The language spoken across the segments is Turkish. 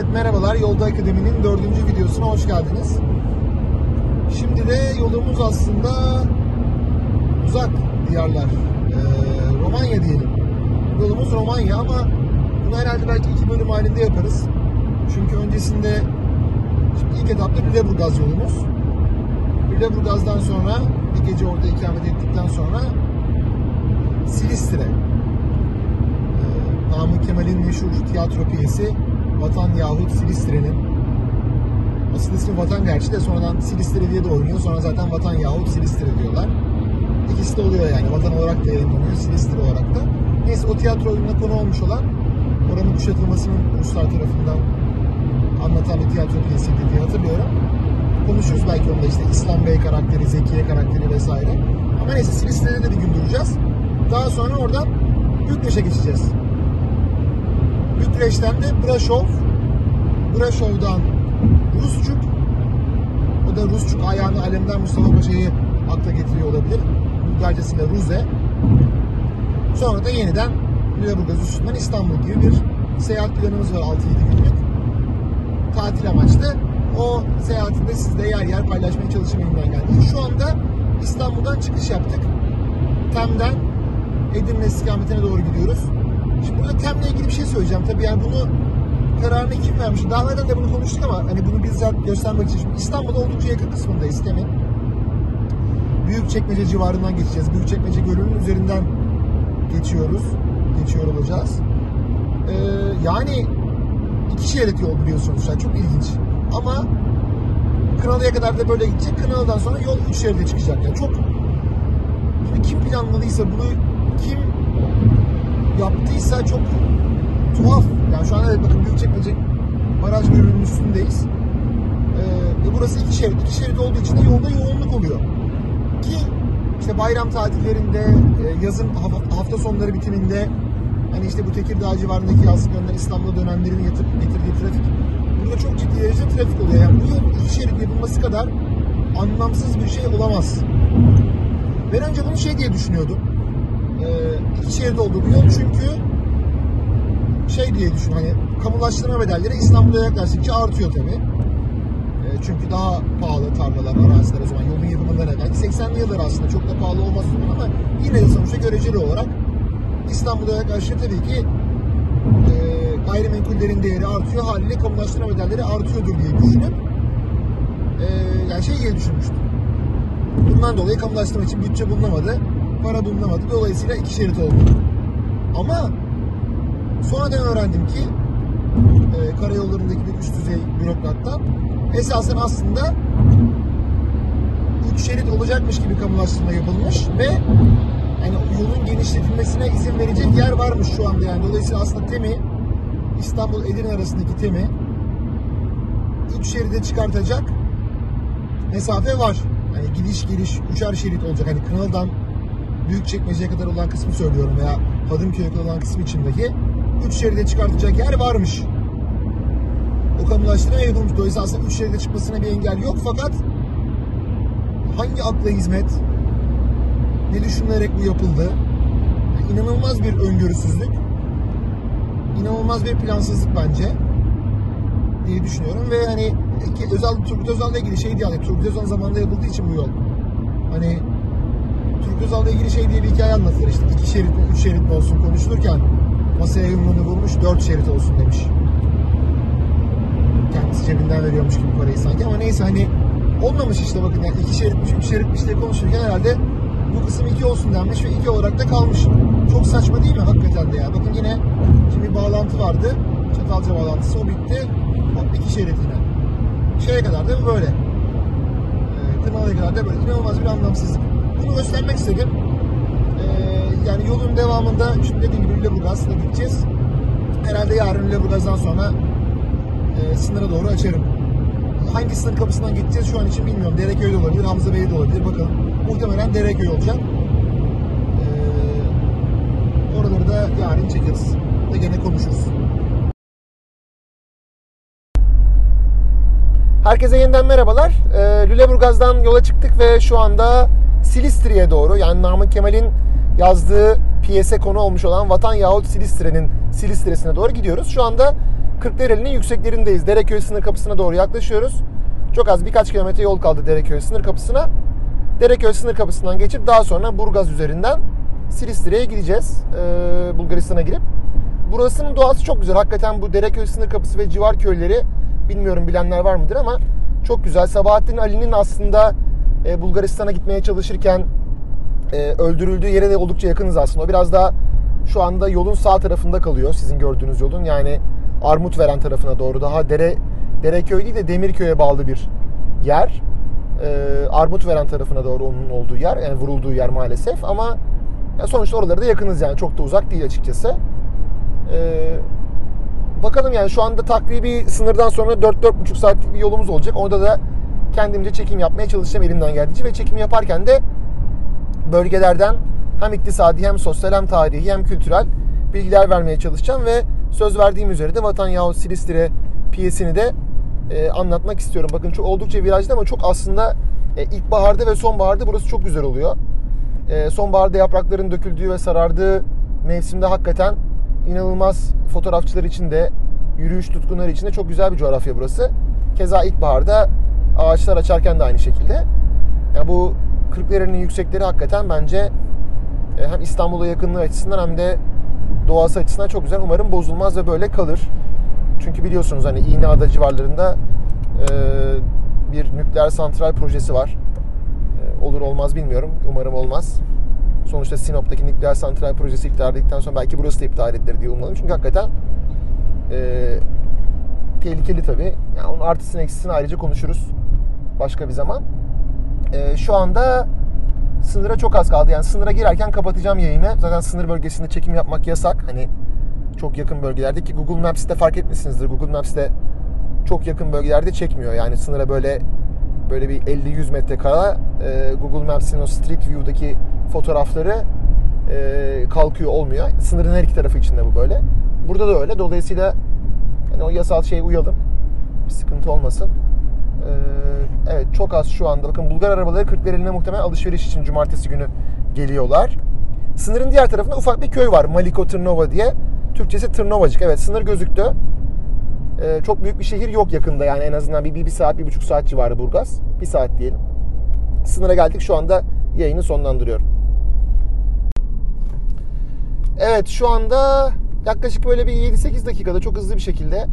Evet merhabalar Yolda Akademi'nin dördüncü videosuna hoş geldiniz. Şimdi de yolumuz aslında uzak diyarlar. Ee, Romanya diyelim. Yolumuz Romanya ama bunu herhalde belki iki bölüm halinde yaparız. Çünkü öncesinde şimdi ilk etapta Lüleburgaz yolumuz. Lüleburgaz'dan sonra bir gece orada ikamet ettikten sonra Silistre. Ee, Namık Kemal'in meşhur tiyatro piyesi Vatan yahut Silistre'nin asıl ismi Vatan gerçi de sonradan Silistre diye de oynuyor. Sonra zaten Vatan yahut Silistre diyorlar. İkisi de oluyor yani. Vatan olarak da yayınlanıyor, Silistre olarak da. Neyse o tiyatro oyununa konu olmuş olan oranın kuşatılmasının Ruslar tarafından anlatan bir tiyatro piyesiydi diye hatırlıyorum. Konuşuruz belki onda işte İslam Bey karakteri, Zekiye karakteri vesaire. Ama neyse Silistre'de de bir gün duracağız. Daha sonra oradan Bükreş'e geçeceğiz. Bükreş'ten de Braşov, Braşov'dan Rusçuk, o da Rusçuk ayağını alemden Mustafa Paşa'yı akla getiriyor olabilir. Bulgarcasıyla Ruze. Sonra da yeniden Lüleburgaz üstünden İstanbul gibi bir seyahat planımız var 6-7 günlük. Tatil amaçlı. O seyahatinde sizle yer yer paylaşmaya çalışayım elimden geldiğince. Şu anda İstanbul'dan çıkış yaptık. Tem'den Edirne istikametine doğru gidiyoruz. Şimdi burada TEM'le ilgili bir şey söyleyeceğim. Tabii yani bunu kararını kim vermiş? Daha önce de bunu konuştuk ama hani bunu bizzat göstermek için. Şimdi İstanbul'da oldukça yakın kısmındayız TEM'in. Büyükçekmece civarından geçeceğiz. Büyükçekmece Gölü'nün üzerinden geçiyoruz. Geçiyor olacağız. Ee, yani iki şerit yol biliyorsunuz. Yani çok ilginç. Ama Kınalı'ya kadar da böyle gidecek. Kınalı'dan sonra yol üç şeride çıkacak. Yani çok bunu kim planladıysa bunu kim yaptıysa çok tuhaf. Yani şu an evet bakın Büyükçekmece baraj gölünün üstündeyiz. Ee, ve burası iki şerit. İki şerit olduğu için de yolda yoğunluk oluyor. Ki işte bayram tatillerinde, e, yazın hafta, sonları bitiminde hani işte bu Tekirdağ civarındaki yazlıklarından İstanbul'a dönenlerin getirip getirdiği trafik burada çok ciddi derecede trafik oluyor. Yani bu yol iki şerit yapılması kadar anlamsız bir şey olamaz. Ben önce bunu şey diye düşünüyordum. Ee, şerit olduğu bir yol çünkü şey diye düşün hani kamulaştırma bedelleri İstanbul'a yaklaştıkça artıyor tabi. çünkü daha pahalı tarlalar, araziler o zaman yolun yapımından evvel. 80'li yıllar aslında çok da pahalı olmaz o ama yine de sonuçta göreceli olarak İstanbul'a yaklaştıkça tabii ki e, gayrimenkullerin değeri artıyor. Haliyle kamulaştırma bedelleri artıyordur diye düşünüp e, yani şey diye düşünmüştüm. Bundan dolayı kamulaştırma için bütçe bulunamadı, para bulunamadı. Dolayısıyla iki şerit oldu. Ama sonradan öğrendim ki e, karayollarındaki bir üst düzey bürokrattan esasen aslında üç şerit olacakmış gibi kamulaştırma yapılmış ve yani yolun genişletilmesine izin verecek yer varmış şu anda yani. Dolayısıyla aslında TEM'i İstanbul Edirne arasındaki TEM'i üç şeride çıkartacak mesafe var. Hani gidiş geliş üçer şerit olacak. Hani Kınalı'dan Büyükçekmece'ye kadar olan kısmı söylüyorum veya Hadımköy'e kadar olan kısmı içindeki üç şeride çıkartacak yer varmış. O kamulaştırma yapılmış. Dolayısıyla aslında üç şeride çıkmasına bir engel yok fakat hangi akla hizmet ne düşünülerek bu yapıldı? Yani inanılmaz bir öngörüsüzlük. inanılmaz bir plansızlık bence diye düşünüyorum ve hani özel Turgut Özal'la ilgili şey diye yani Turgut Özal zamanında yapıldığı için bu yol. Hani Özal'la ilgili şey diye bir hikaye anlatılır işte iki şerit mi üç şerit mi olsun konuşulurken masaya yumruğunu vurmuş dört şerit olsun demiş. Kendisi cebinden veriyormuş gibi parayı sanki ama neyse hani olmamış işte bakın yani iki şeritmiş üç şeritmiş diye konuşurken herhalde bu kısım iki olsun denmiş ve iki olarak da kalmış. Çok saçma değil mi hakikaten de ya. Bakın yine bir bağlantı vardı. Çatalca bağlantısı o bitti. Hop iki şerit yine. Şeye kadar da böyle. E, Kınalı'ya kadar da böyle. İnanılmaz bir anlamsızlık. Bunu göstermek istedim. E, yani yolun devamında şimdi dediğim gibi Lüleburgaz'da gideceğiz. Herhalde yarın Lüleburgaz'dan sonra e, sınıra doğru açarım. Hangi sınır kapısından gideceğiz şu an için bilmiyorum. Dereköy'de olabilir, Hamza Bey'de olabilir. Bakalım. Muhtemelen Dereköy olacak. Ee, oraları da yarın çekeriz. Ve gene konuşuruz. Herkese yeniden merhabalar. Ee, Lüleburgaz'dan yola çıktık ve şu anda Silistri'ye doğru yani Namık Kemal'in yazdığı piyese konu olmuş olan Vatan yahut Silistre'nin Silistre'sine doğru gidiyoruz. Şu anda Kırklareli'nin yükseklerindeyiz. Dereköy sınır kapısına doğru yaklaşıyoruz. Çok az birkaç kilometre yol kaldı Dereköy sınır kapısına. Dereköy sınır kapısından geçip daha sonra Burgaz üzerinden Silistre'ye gideceğiz. Ee, Bulgaristan'a girip. Burasının doğası çok güzel. Hakikaten bu Dereköy sınır kapısı ve civar köyleri bilmiyorum bilenler var mıdır ama çok güzel. Sabahattin Ali'nin aslında e, Bulgaristan'a gitmeye çalışırken e, öldürüldüğü yere de oldukça yakınız aslında. O biraz daha şu anda yolun sağ tarafında kalıyor sizin gördüğünüz yolun. Yani Armut veren tarafına doğru daha dere Dereköy değil de Demirköy'e bağlı bir yer. E, Armut veren tarafına doğru onun olduğu yer. Yani vurulduğu yer maalesef ama ya sonuçta oralara da yakınız yani. Çok da uzak değil açıkçası. E, bakalım yani şu anda takribi sınırdan sonra 4-4,5 saatlik bir yolumuz olacak. Orada da kendimce çekim yapmaya çalışacağım elimden geldiğince ve çekim yaparken de bölgelerden hem iktisadi hem sosyal hem tarihi hem kültürel bilgiler vermeye çalışacağım ve söz verdiğim üzere de Vatan Yahut Silistire piyesini de e, anlatmak istiyorum. Bakın çok oldukça virajlı ama çok aslında e, ilkbaharda ve sonbaharda burası çok güzel oluyor. E, sonbaharda yaprakların döküldüğü ve sarardığı mevsimde hakikaten inanılmaz fotoğrafçılar için de yürüyüş tutkunları için de çok güzel bir coğrafya burası. Keza ilkbaharda ağaçlar açarken de aynı şekilde. Yani bu Kırklareli'nin yüksekleri hakikaten bence e, hem İstanbul'a yakınlığı açısından hem de doğası açısından çok güzel. Umarım bozulmaz ve böyle kalır. Çünkü biliyorsunuz hani İğneada civarlarında e, bir nükleer santral projesi var. E, olur olmaz bilmiyorum. Umarım olmaz. Sonuçta Sinop'taki nükleer santral projesi iptal edildikten sonra belki burası da iptal edilir diye umalım. Çünkü hakikaten e, tehlikeli tabii. Yani onun artısını eksisini ayrıca konuşuruz başka bir zaman. E, şu anda sınıra çok az kaldı. Yani sınıra girerken kapatacağım yayını. Zaten sınır bölgesinde çekim yapmak yasak. Hani çok yakın bölgelerde ki Google Maps'te fark etmişsinizdir. Google Maps'te çok yakın bölgelerde çekmiyor. Yani sınıra böyle böyle bir 50-100 metre kala e, Google Maps'in o Street View'daki fotoğrafları e, kalkıyor olmuyor. Sınırın her iki tarafı içinde bu böyle. Burada da öyle. Dolayısıyla yani o yasal şeye uyalım. Bir sıkıntı olmasın. Ee, evet çok az şu anda. Bakın Bulgar arabaları Kırklareli'ne muhtemelen alışveriş için cumartesi günü geliyorlar. Sınırın diğer tarafında ufak bir köy var. Maliko Tırnova diye. Türkçesi Tırnovacık. Evet sınır gözüktü. Ee, çok büyük bir şehir yok yakında yani en azından bir, bir, bir saat, bir buçuk saat civarı Burgaz. Bir saat diyelim. Sınıra geldik. Şu anda yayını sonlandırıyorum. Evet şu anda yaklaşık böyle bir 7-8 dakikada çok hızlı bir şekilde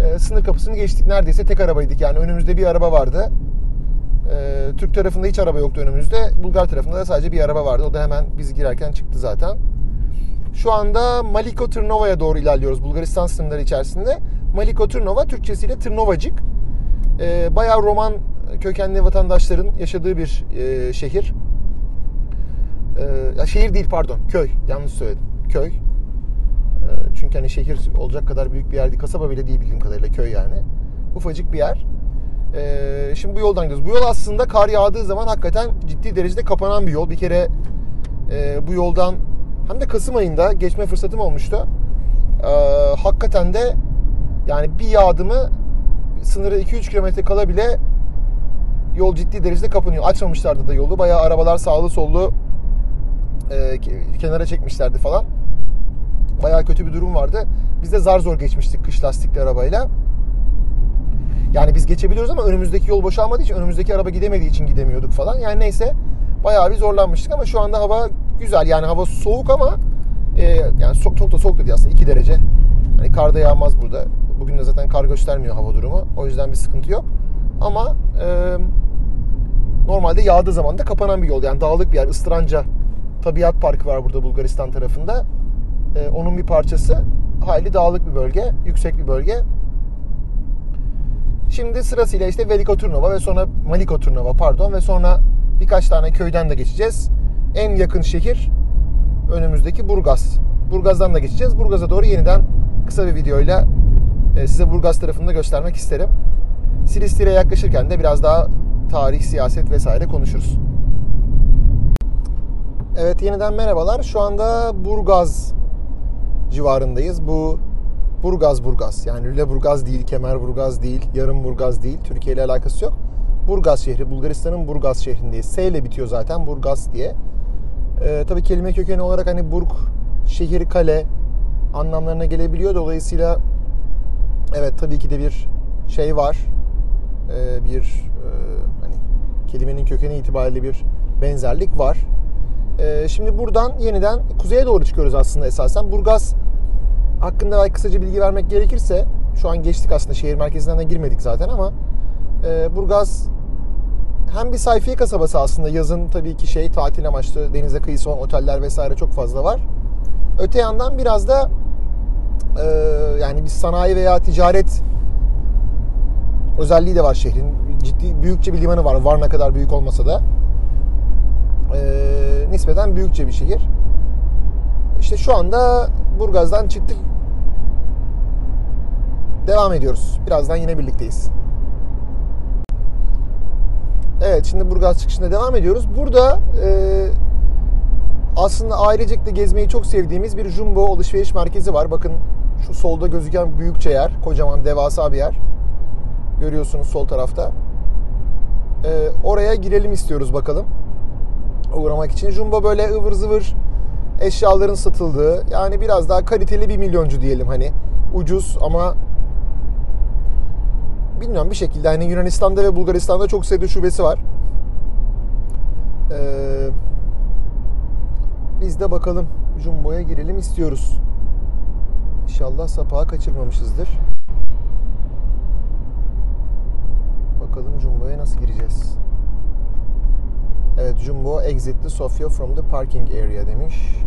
e, sınır kapısını geçtik. Neredeyse tek arabaydık yani önümüzde bir araba vardı. E, Türk tarafında hiç araba yoktu önümüzde. Bulgar tarafında da sadece bir araba vardı. O da hemen biz girerken çıktı zaten. Şu anda Maliko Tırnova'ya doğru ilerliyoruz Bulgaristan sınırları içerisinde. Maliko Tırnova Türkçesiyle Tırnovacık. E, bayağı Roman kökenli vatandaşların yaşadığı bir e, şehir. E, şehir değil pardon köy yanlış söyledim. Köy. Çünkü hani şehir olacak kadar büyük bir yer değil. Kasaba bile değil bildiğim kadarıyla köy yani. Ufacık bir yer. Ee, şimdi bu yoldan gidiyoruz. Bu yol aslında kar yağdığı zaman hakikaten ciddi derecede kapanan bir yol. Bir kere e, bu yoldan hem de Kasım ayında geçme fırsatım olmuştu. Ee, hakikaten de yani bir yağdı mı sınırı 2-3 kilometre kala bile yol ciddi derecede kapanıyor. Açmamışlardı da yolu. Bayağı arabalar sağlı sollu e, kenara çekmişlerdi falan. Bayağı kötü bir durum vardı. Biz de zar zor geçmiştik kış lastikli arabayla. Yani biz geçebiliyoruz ama önümüzdeki yol boşalmadığı için önümüzdeki araba gidemediği için gidemiyorduk falan. Yani neyse bayağı bir zorlanmıştık ama şu anda hava güzel. Yani hava soğuk ama e, yani çok, çok da soğuk değil aslında 2 derece. Hani kar da yağmaz burada. Bugün de zaten kar göstermiyor hava durumu. O yüzden bir sıkıntı yok. Ama e, normalde yağdığı zaman da kapanan bir yol. Yani dağlık bir yer. Istıranca Tabiat Parkı var burada Bulgaristan tarafında e, onun bir parçası. Hayli dağlık bir bölge, yüksek bir bölge. Şimdi sırasıyla işte Veliko Turnova ve sonra Maliko Turnova pardon ve sonra birkaç tane köyden de geçeceğiz. En yakın şehir önümüzdeki Burgaz. Burgaz'dan da geçeceğiz. Burgaz'a doğru yeniden kısa bir videoyla e, size Burgaz tarafını da göstermek isterim. Silistre'ye yaklaşırken de biraz daha tarih, siyaset vesaire konuşuruz. Evet yeniden merhabalar. Şu anda Burgaz civarındayız. Bu Burgaz Burgaz yani Lüleburgaz değil, Kemerburgaz değil, Yarımburgaz değil. Türkiye ile alakası yok. Burgaz şehri, Bulgaristan'ın Burgaz şehrindeyiz. S ile bitiyor zaten Burgaz diye. Ee, tabii kelime kökeni olarak hani Burg, şehir, kale anlamlarına gelebiliyor. Dolayısıyla evet tabii ki de bir şey var. Ee, bir e, hani kelimenin kökeni itibariyle bir benzerlik var. Ee, şimdi buradan yeniden kuzeye doğru çıkıyoruz aslında esasen. Burgaz hakkında belki kısaca bilgi vermek gerekirse şu an geçtik aslında şehir merkezinden de girmedik zaten ama e, Burgaz hem bir sayfiye kasabası aslında yazın tabii ki şey tatil amaçlı denize kıyısı olan oteller vesaire çok fazla var. Öte yandan biraz da e, yani bir sanayi veya ticaret özelliği de var şehrin. Ciddi büyükçe bir limanı var. Varna kadar büyük olmasa da. E, nispeten büyükçe bir şehir. İşte şu anda Burgaz'dan çıktık. Devam ediyoruz. Birazdan yine birlikteyiz. Evet şimdi Burgaz çıkışında devam ediyoruz. Burada e, aslında ailecek gezmeyi çok sevdiğimiz bir Jumbo alışveriş merkezi var. Bakın şu solda gözüken büyükçe yer. Kocaman devasa bir yer. Görüyorsunuz sol tarafta. E, oraya girelim istiyoruz bakalım. Uğramak için. Jumbo böyle ıvır zıvır eşyaların satıldığı yani biraz daha kaliteli bir milyoncu diyelim hani ucuz ama bilmiyorum bir şekilde hani Yunanistan'da ve Bulgaristan'da çok sayıda şubesi var. Ee, biz de bakalım Jumbo'ya girelim istiyoruz. İnşallah sapağı kaçırmamışızdır. Bakalım Jumbo'ya nasıl gireceğiz. Evet Jumbo exit the Sofia from the parking area demiş.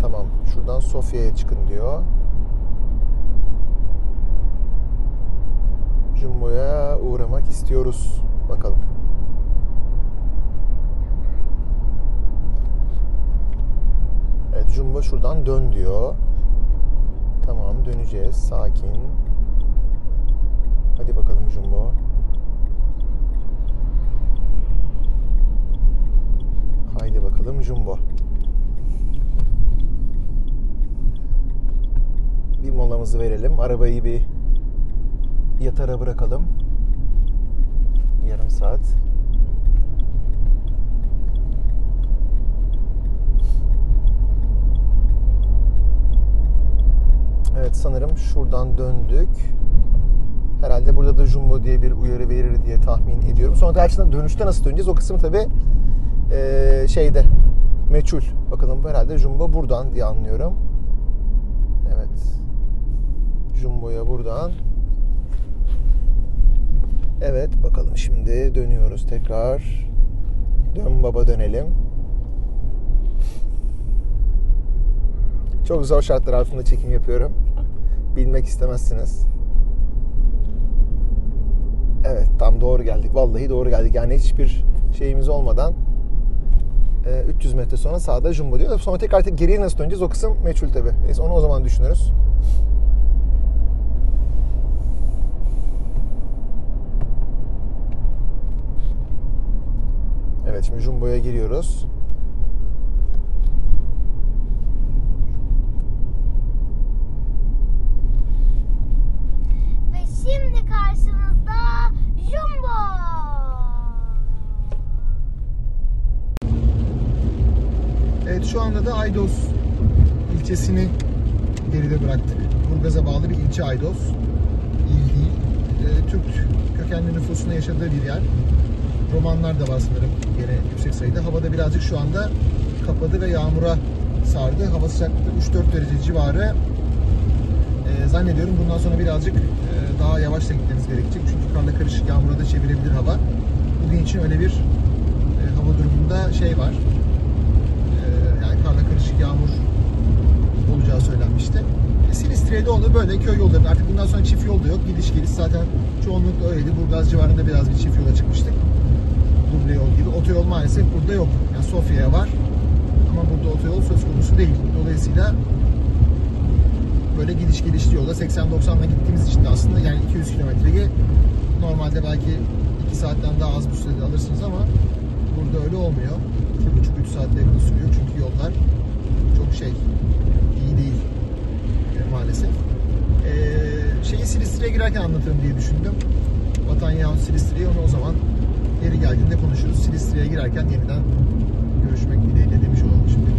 Tamam şuradan Sofya'ya çıkın diyor. Jumbo'ya uğramak istiyoruz. Bakalım. Evet Jumbo şuradan dön diyor. Tamam döneceğiz. Sakin. Hadi bakalım Jumbo. Haydi bakalım Jumbo. Bir molamızı verelim. Arabayı bir yatara bırakalım. Yarım saat. Evet sanırım şuradan döndük. Herhalde burada da Jumbo diye bir uyarı verir diye tahmin ediyorum. Sonra gerçekten dönüşte nasıl döneceğiz? O kısmı tabii ee, şeyde meçhul. Bakalım herhalde Jumbo buradan diye anlıyorum. Evet. Jumbo'ya buradan. Evet bakalım şimdi dönüyoruz tekrar. Dön baba dönelim. Çok zor şartlar altında çekim yapıyorum. Bilmek istemezsiniz. Evet tam doğru geldik. Vallahi doğru geldik. Yani hiçbir şeyimiz olmadan 300 metre sonra sağda Jumbo diyor. Sonra tekrar geriye nasıl döneceğiz o kısım meçhul tabi. Neyse onu o zaman düşünürüz. Evet şimdi Jumbo'ya giriyoruz. Ve şimdi karşınızda Jumbo. Evet şu anda da Aydos ilçesini geride bıraktık. Burgaz'a bağlı bir ilçe Aydos. İl değil. Ee, Türk kökenli nüfusuna yaşadığı bir yer. Romanlar da var sanırım gene yüksek sayıda. Havada birazcık şu anda kapadı ve yağmura sardı. Hava sıcaklığı 3-4 derece civarı. Ee, zannediyorum bundan sonra birazcık e, daha yavaş da gitmemiz gerekecek. Çünkü karla karışık yağmura da çevirebilir hava. Bugün için öyle bir e, hava durumunda şey var. E, yani karla karışık yağmur olacağı söylenmişti. E, Silistriye'de oldu böyle köy yolları. Artık bundan sonra çift yol da yok. Gidiş geliş zaten çoğunlukla öyleydi. Burgaz civarında biraz bir çift yola çıkmıştık. Duble yol gibi. Otoyol maalesef burada yok. Yani Sofya'ya var. Ama burada otoyol söz konusu değil. Dolayısıyla böyle gidiş gelişli yolda 80-90'la gittiğimiz için de aslında yani 200 kilometreyi normalde belki 2 saatten daha az bir sürede alırsınız ama burada öyle olmuyor. 2,5-3 saatte yakın sürüyor çünkü yollar şey iyi değil e, maalesef. Ee, şeyi Silistri'ye girerken anlatırım diye düşündüm. Vatan yahut Silistri'yi onu o zaman yeri geldiğinde konuşuruz. Silistri'ye girerken yeniden görüşmek dileğiyle demiş olalım şimdi.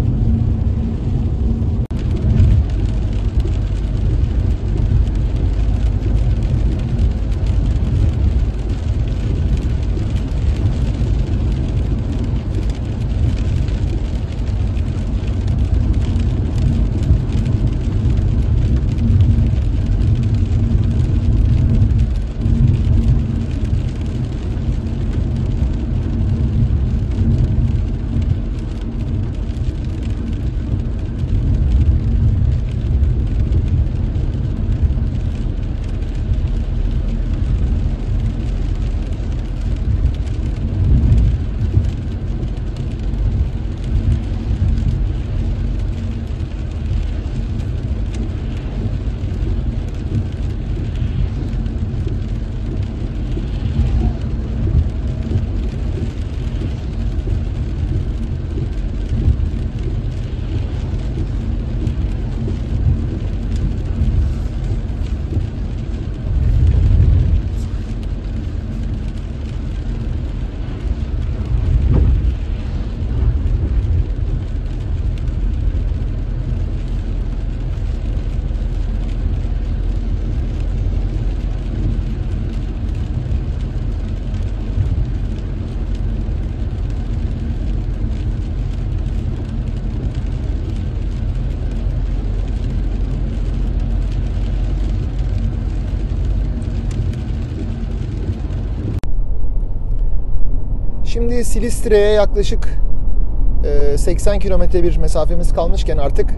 Şimdi Silistre'ye yaklaşık e, 80 kilometre bir mesafemiz kalmışken artık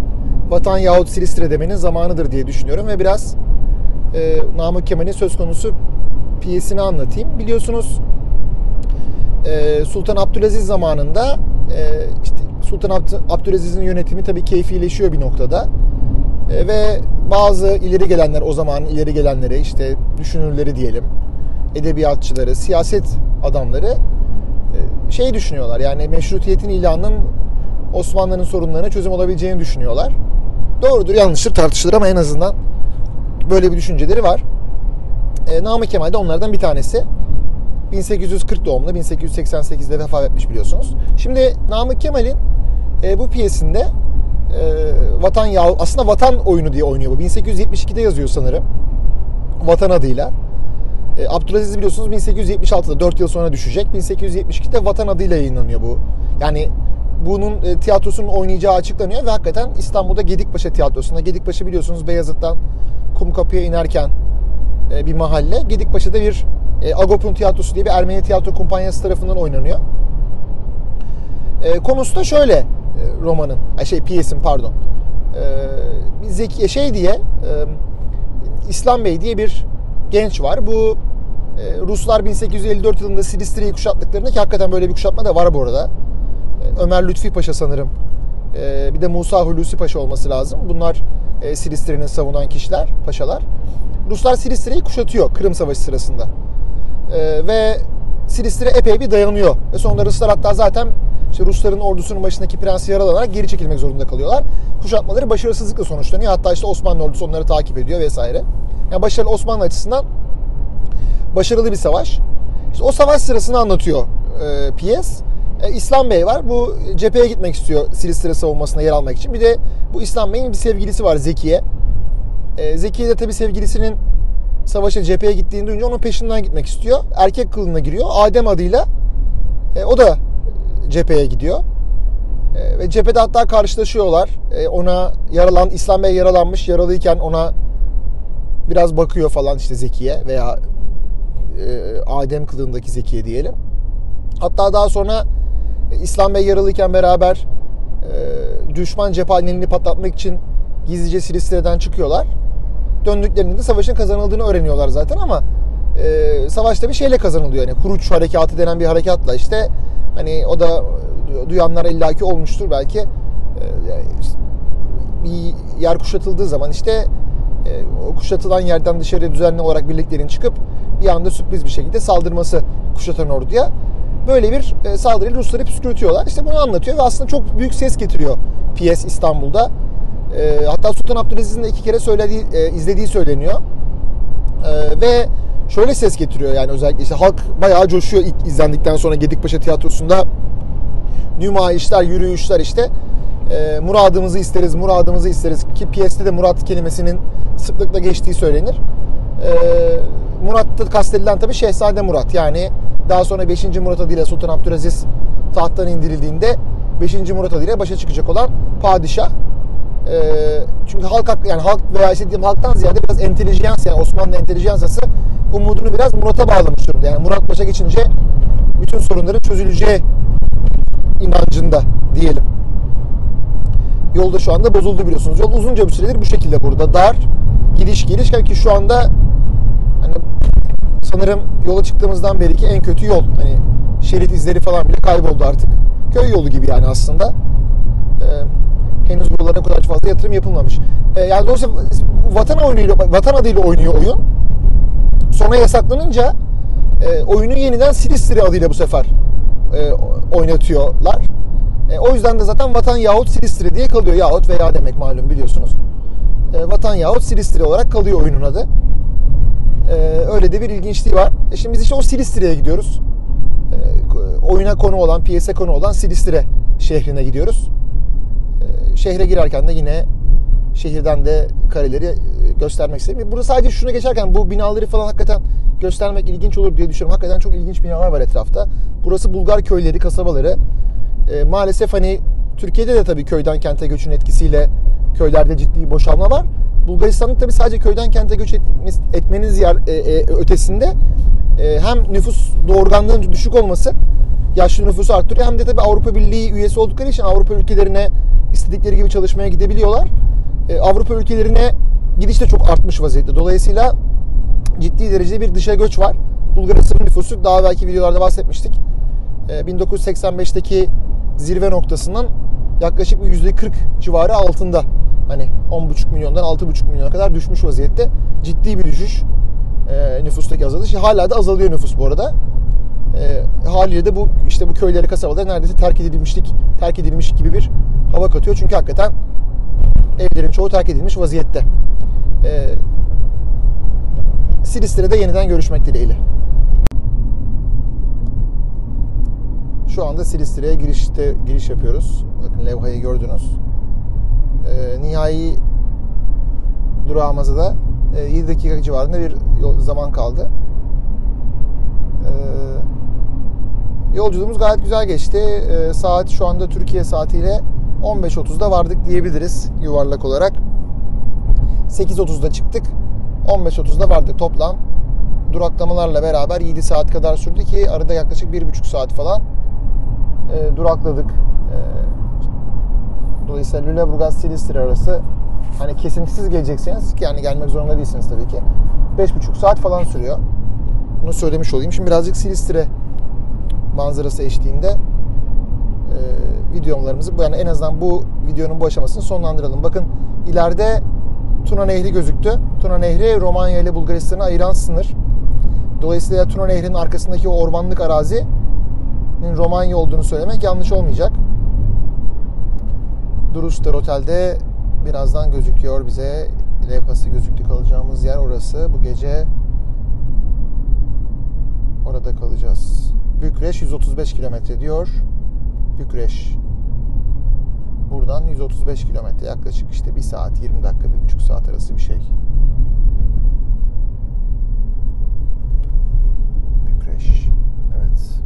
vatan yahut Silistre demenin zamanıdır diye düşünüyorum ve biraz e, Namık Kemal'in söz konusu piyesini anlatayım. Biliyorsunuz e, Sultan Abdülaziz zamanında e, işte Sultan Abd- Abdülaziz'in yönetimi tabii keyfileşiyor bir noktada. E, ve bazı ileri gelenler o zaman ileri gelenleri işte düşünürleri diyelim edebiyatçıları, siyaset adamları e, şey düşünüyorlar. Yani meşrutiyetin ilanının Osmanlı'nın sorunlarına çözüm olabileceğini düşünüyorlar. Doğrudur yanlıştır tartışılır ama en azından böyle bir düşünceleri var. E, Namık Kemal de onlardan bir tanesi. 1840 doğumlu, 1888'de vefat etmiş biliyorsunuz. Şimdi Namık Kemal'in e, bu piyesinde e, Vatan ya aslında Vatan oyunu diye oynuyor bu. 1872'de yazıyor sanırım. Vatan adıyla. E, Abdülaziz biliyorsunuz 1876'da 4 yıl sonra düşecek. 1872'de Vatan adıyla yayınlanıyor bu. Yani bunun e, tiyatrosunun oynayacağı açıklanıyor ve hakikaten İstanbul'da Gedikpaşa tiyatrosunda. Gedikpaşa biliyorsunuz Beyazıt'tan Kumkapı'ya inerken e, bir mahalle. Gedikpaşa'da bir e, Agop'un tiyatrosu diye bir Ermeni tiyatro kumpanyası tarafından oynanıyor. E, konusu da şöyle e, romanın, şey piyesin pardon. E, Zeki şey diye e, İslam Bey diye bir genç var. Bu e, Ruslar 1854 yılında Silistre'yi kuşattıklarında ki hakikaten böyle bir kuşatma da var bu arada. E, Ömer Lütfi Paşa sanırım. E, bir de Musa Hulusi Paşa olması lazım. Bunlar e, Silistre'nin savunan kişiler, paşalar. Ruslar Silistre'yi kuşatıyor Kırım Savaşı sırasında. E, ve Silistre epey bir dayanıyor. Ve sonunda Ruslar hatta zaten işte Rusların ordusunun başındaki prensi yaralanarak geri çekilmek zorunda kalıyorlar. Kuşatmaları başarısızlıkla sonuçlanıyor. Hatta işte Osmanlı ordusu onları takip ediyor vesaire. Yani başarılı Osmanlı açısından başarılı bir savaş. İşte o savaş sırasını anlatıyor e, piyes. E, İslam Bey var. Bu cepheye gitmek istiyor Silistre savunmasına yer almak için. Bir de bu İslam Bey'in bir sevgilisi var Zekiye. E, Zekiye de tabii sevgilisinin savaşa cepheye gittiğini duyunca onun peşinden gitmek istiyor. Erkek kılığına giriyor. Adem adıyla e, o da cepheye gidiyor. E, ve cephede hatta karşılaşıyorlar. E, ona yaralan İslam Bey yaralanmış. Yaralıyken ona biraz bakıyor falan işte Zekiye veya e, Adem kılığındaki Zekiye diyelim. Hatta daha sonra e, İslam Bey yaralıyken beraber e, düşman cephaneliğini patlatmak için gizlice Silistre'den çıkıyorlar. Döndüklerinde de savaşın kazanıldığını öğreniyorlar zaten ama e, savaşta bir şeyle kazanılıyor. Yani Huruç harekatı denen bir harekatla işte hani o da duyanlar illaki olmuştur belki. E, bir yer kuşatıldığı zaman işte e, kuşatılan yerden dışarıya düzenli olarak birliklerin çıkıp bir anda sürpriz bir şekilde saldırması kuşatan orduya. Böyle bir e, saldırıyla Rusları püskürtüyorlar. İşte bunu anlatıyor ve aslında çok büyük ses getiriyor piyes İstanbul'da. E, hatta Sultan Abdülaziz'in de iki kere söylediği, e, izlediği söyleniyor. E, ve şöyle ses getiriyor yani özellikle işte halk bayağı coşuyor ilk izlendikten sonra Gedikpaşa Tiyatrosu'nda nümayişler, yürüyüşler işte e, muradımızı isteriz, muradımızı isteriz ki piyeste de murat kelimesinin sıklıkla geçtiği söylenir. E, Murat'ta kastedilen tabii Şehzade Murat yani daha sonra 5. Murat adıyla Sultan Abdülaziz tahttan indirildiğinde 5. Murat adıyla başa çıkacak olan padişah. E, çünkü halk yani halk veya işte halktan ziyade biraz entelijans yani Osmanlı entelijansası umudunu biraz Murat'a bağlamış durumda. Yani Murat başa geçince bütün sorunların çözüleceği inancında diyelim. Yolda şu anda bozuldu biliyorsunuz. Yol uzunca bir süredir bu şekilde burada. Dar, gidiş geliş ki şu anda hani sanırım yola çıktığımızdan beri ki en kötü yol. Hani şerit izleri falan bile kayboldu artık. Köy yolu gibi yani aslında. Ee, henüz buralara kadar fazla yatırım yapılmamış. Ee, yani dolayısıyla vatan oyunuyla, vatan adıyla oynuyor oyun. Sonra yasaklanınca e, oyunu yeniden Silistri adıyla bu sefer e, oynatıyorlar. E, o yüzden de zaten vatan yahut Silistri diye kalıyor. Yahut veya demek malum biliyorsunuz. E, vatan yahut Silistri olarak kalıyor oyunun adı. E, öyle de bir ilginçliği var. E, şimdi biz işte o Silistri'ye gidiyoruz. E, oyuna konu olan, piyese konu olan Silistre şehrine gidiyoruz. E, şehre girerken de yine şehirden de kareleri göstermek istedim. Burada sadece şuna geçerken bu binaları falan hakikaten göstermek ilginç olur diye düşünüyorum. Hakikaten çok ilginç binalar var etrafta. Burası Bulgar köyleri, kasabaları. E, maalesef hani Türkiye'de de tabii köyden kente göçün etkisiyle köylerde ciddi boşalma var. Bulgaristan'ın tabii sadece köyden kente göç etmeniz, etmenin ziyar, e, e, ötesinde e, hem nüfus doğurganlığının düşük olması yaşlı nüfusu arttırıyor. Hem de tabii Avrupa Birliği üyesi oldukları için Avrupa ülkelerine istedikleri gibi çalışmaya gidebiliyorlar. E, Avrupa ülkelerine gidiş de çok artmış vaziyette. Dolayısıyla ciddi derecede bir dışa göç var. Bulgaristan'ın nüfusu daha belki videolarda bahsetmiştik. E, 1985'teki zirve noktasından yaklaşık bir %40 civarı altında. Hani 10,5 milyondan 6,5 milyona kadar düşmüş vaziyette. Ciddi bir düşüş e, nüfustaki azalış. Hala da azalıyor nüfus bu arada. E, haliyle de bu işte bu köyleri kasabaları neredeyse terk edilmişlik terk edilmiş gibi bir hava katıyor. Çünkü hakikaten evlerin çoğu terk edilmiş vaziyette. E, Silistre'de yeniden görüşmek dileğiyle. Şu anda Silistre'ye girişte giriş yapıyoruz. Bakın levhayı gördünüz. E, nihai durağımıza da e, 7 dakika civarında bir yol, zaman kaldı. E, yolculuğumuz gayet güzel geçti. E, saat şu anda Türkiye saatiyle 15.30'da vardık diyebiliriz yuvarlak olarak. 8.30'da çıktık. 15.30'da vardık toplam. Duraklamalarla beraber 7 saat kadar sürdü ki arada yaklaşık 1,5 saat falan e, durakladık. E, dolayısıyla Lüleburgaz Silistri arası hani kesintisiz gelecekseniz yani gelmek zorunda değilsiniz tabii ki. 5,5 saat falan sürüyor. Bunu söylemiş olayım. Şimdi birazcık Silistri manzarası eşliğinde e, videolarımızı yani en azından bu videonun bu aşamasını sonlandıralım. Bakın ileride Tuna Nehri gözüktü. Tuna Nehri Romanya ile Bulgaristan'ı ayıran sınır. Dolayısıyla Tuna Nehri'nin arkasındaki o ormanlık arazinin Romanya olduğunu söylemek yanlış olmayacak. Duruster Otel'de birazdan gözüküyor bize levhası gözüktü kalacağımız yer orası. Bu gece orada kalacağız. Bükreş 135 kilometre diyor. Bükreş. Buradan 135 kilometre yaklaşık işte 1 saat 20 dakika 1,5 saat arası bir şey. Bükreş. Evet.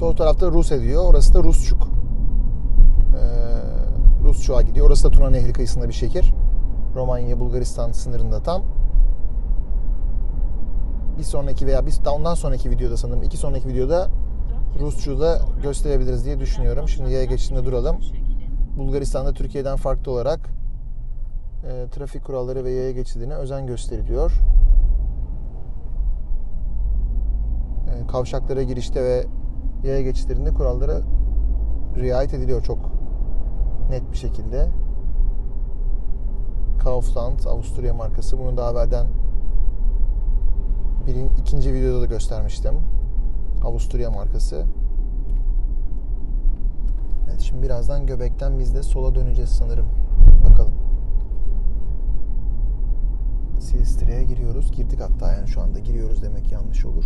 Sol tarafta Rus ediyor. Orası da Rusçuk. Ee, Rusçuk'a gidiyor. Orası da Tuna Nehri kıyısında bir şehir. Romanya Bulgaristan sınırında tam. Bir sonraki veya bir ondan sonraki videoda sanırım iki sonraki videoda Rusçuğu da gösterebiliriz diye düşünüyorum. Şimdi yaya geçişinde duralım. Bulgaristan'da Türkiye'den farklı olarak e, trafik kuralları ve yaya geçidine özen gösteriliyor. E, kavşaklara girişte ve yaya geçitlerinde kurallara riayet ediliyor çok net bir şekilde. Kaufland Avusturya markası. Bunu daha evvelden birin, ikinci videoda da göstermiştim. Avusturya markası. Evet şimdi birazdan göbekten biz de sola döneceğiz sanırım. Bakalım. Silistre'ye giriyoruz. Girdik hatta yani şu anda giriyoruz demek yanlış olur.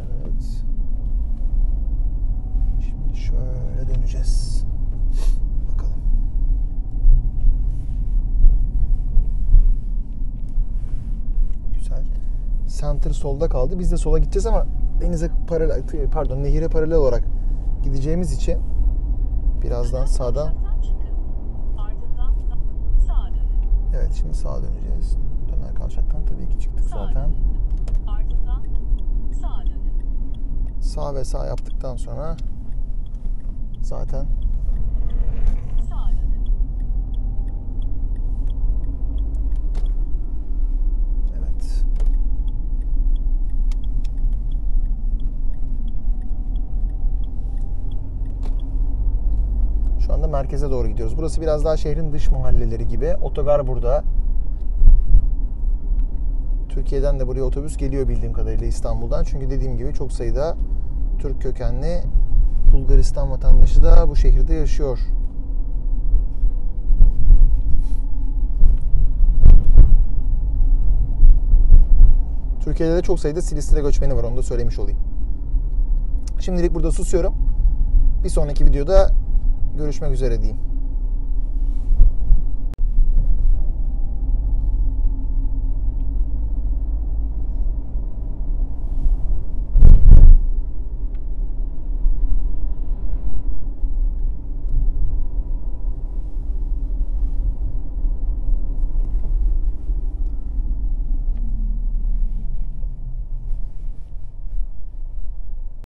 Evet. Şöyle döneceğiz. Bakalım. Güzel. Center solda kaldı. Biz de sola gideceğiz ama denize paralel pardon nehire paralel olarak gideceğimiz için birazdan sağdan evet şimdi sağa döneceğiz. Döner kavşaktan tabii ki çıktık zaten. Sağ ve sağ yaptıktan sonra zaten evet. Şu merkeze doğru gidiyoruz. Burası biraz daha şehrin dış mahalleleri gibi. Otogar burada. Türkiye'den de buraya otobüs geliyor bildiğim kadarıyla İstanbul'dan. Çünkü dediğim gibi çok sayıda Türk kökenli Bulgaristan vatandaşı da bu şehirde yaşıyor. Türkiye'de de çok sayıda Silistre göçmeni var onu da söylemiş olayım. Şimdilik burada susuyorum. Bir sonraki videoda görüşmek üzere diyeyim.